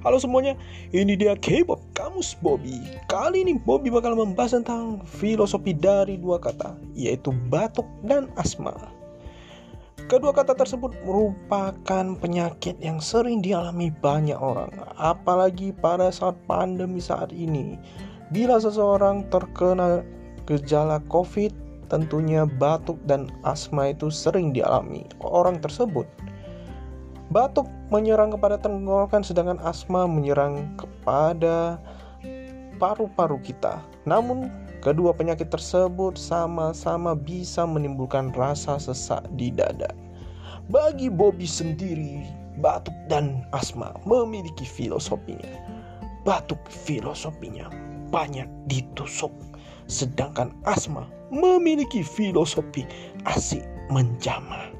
Halo semuanya, ini dia K-pop Kamus Bobby. Kali ini Bobby bakal membahas tentang filosofi dari dua kata, yaitu batuk dan asma. Kedua kata tersebut merupakan penyakit yang sering dialami banyak orang, apalagi pada saat pandemi saat ini. Bila seseorang terkena gejala COVID, tentunya batuk dan asma itu sering dialami orang tersebut. Batuk menyerang kepada tenggorokan sedangkan asma menyerang kepada paru-paru kita. Namun, kedua penyakit tersebut sama-sama bisa menimbulkan rasa sesak di dada. Bagi Bobby sendiri, batuk dan asma memiliki filosofinya. Batuk filosofinya banyak ditusuk, sedangkan asma memiliki filosofi asik menjamah.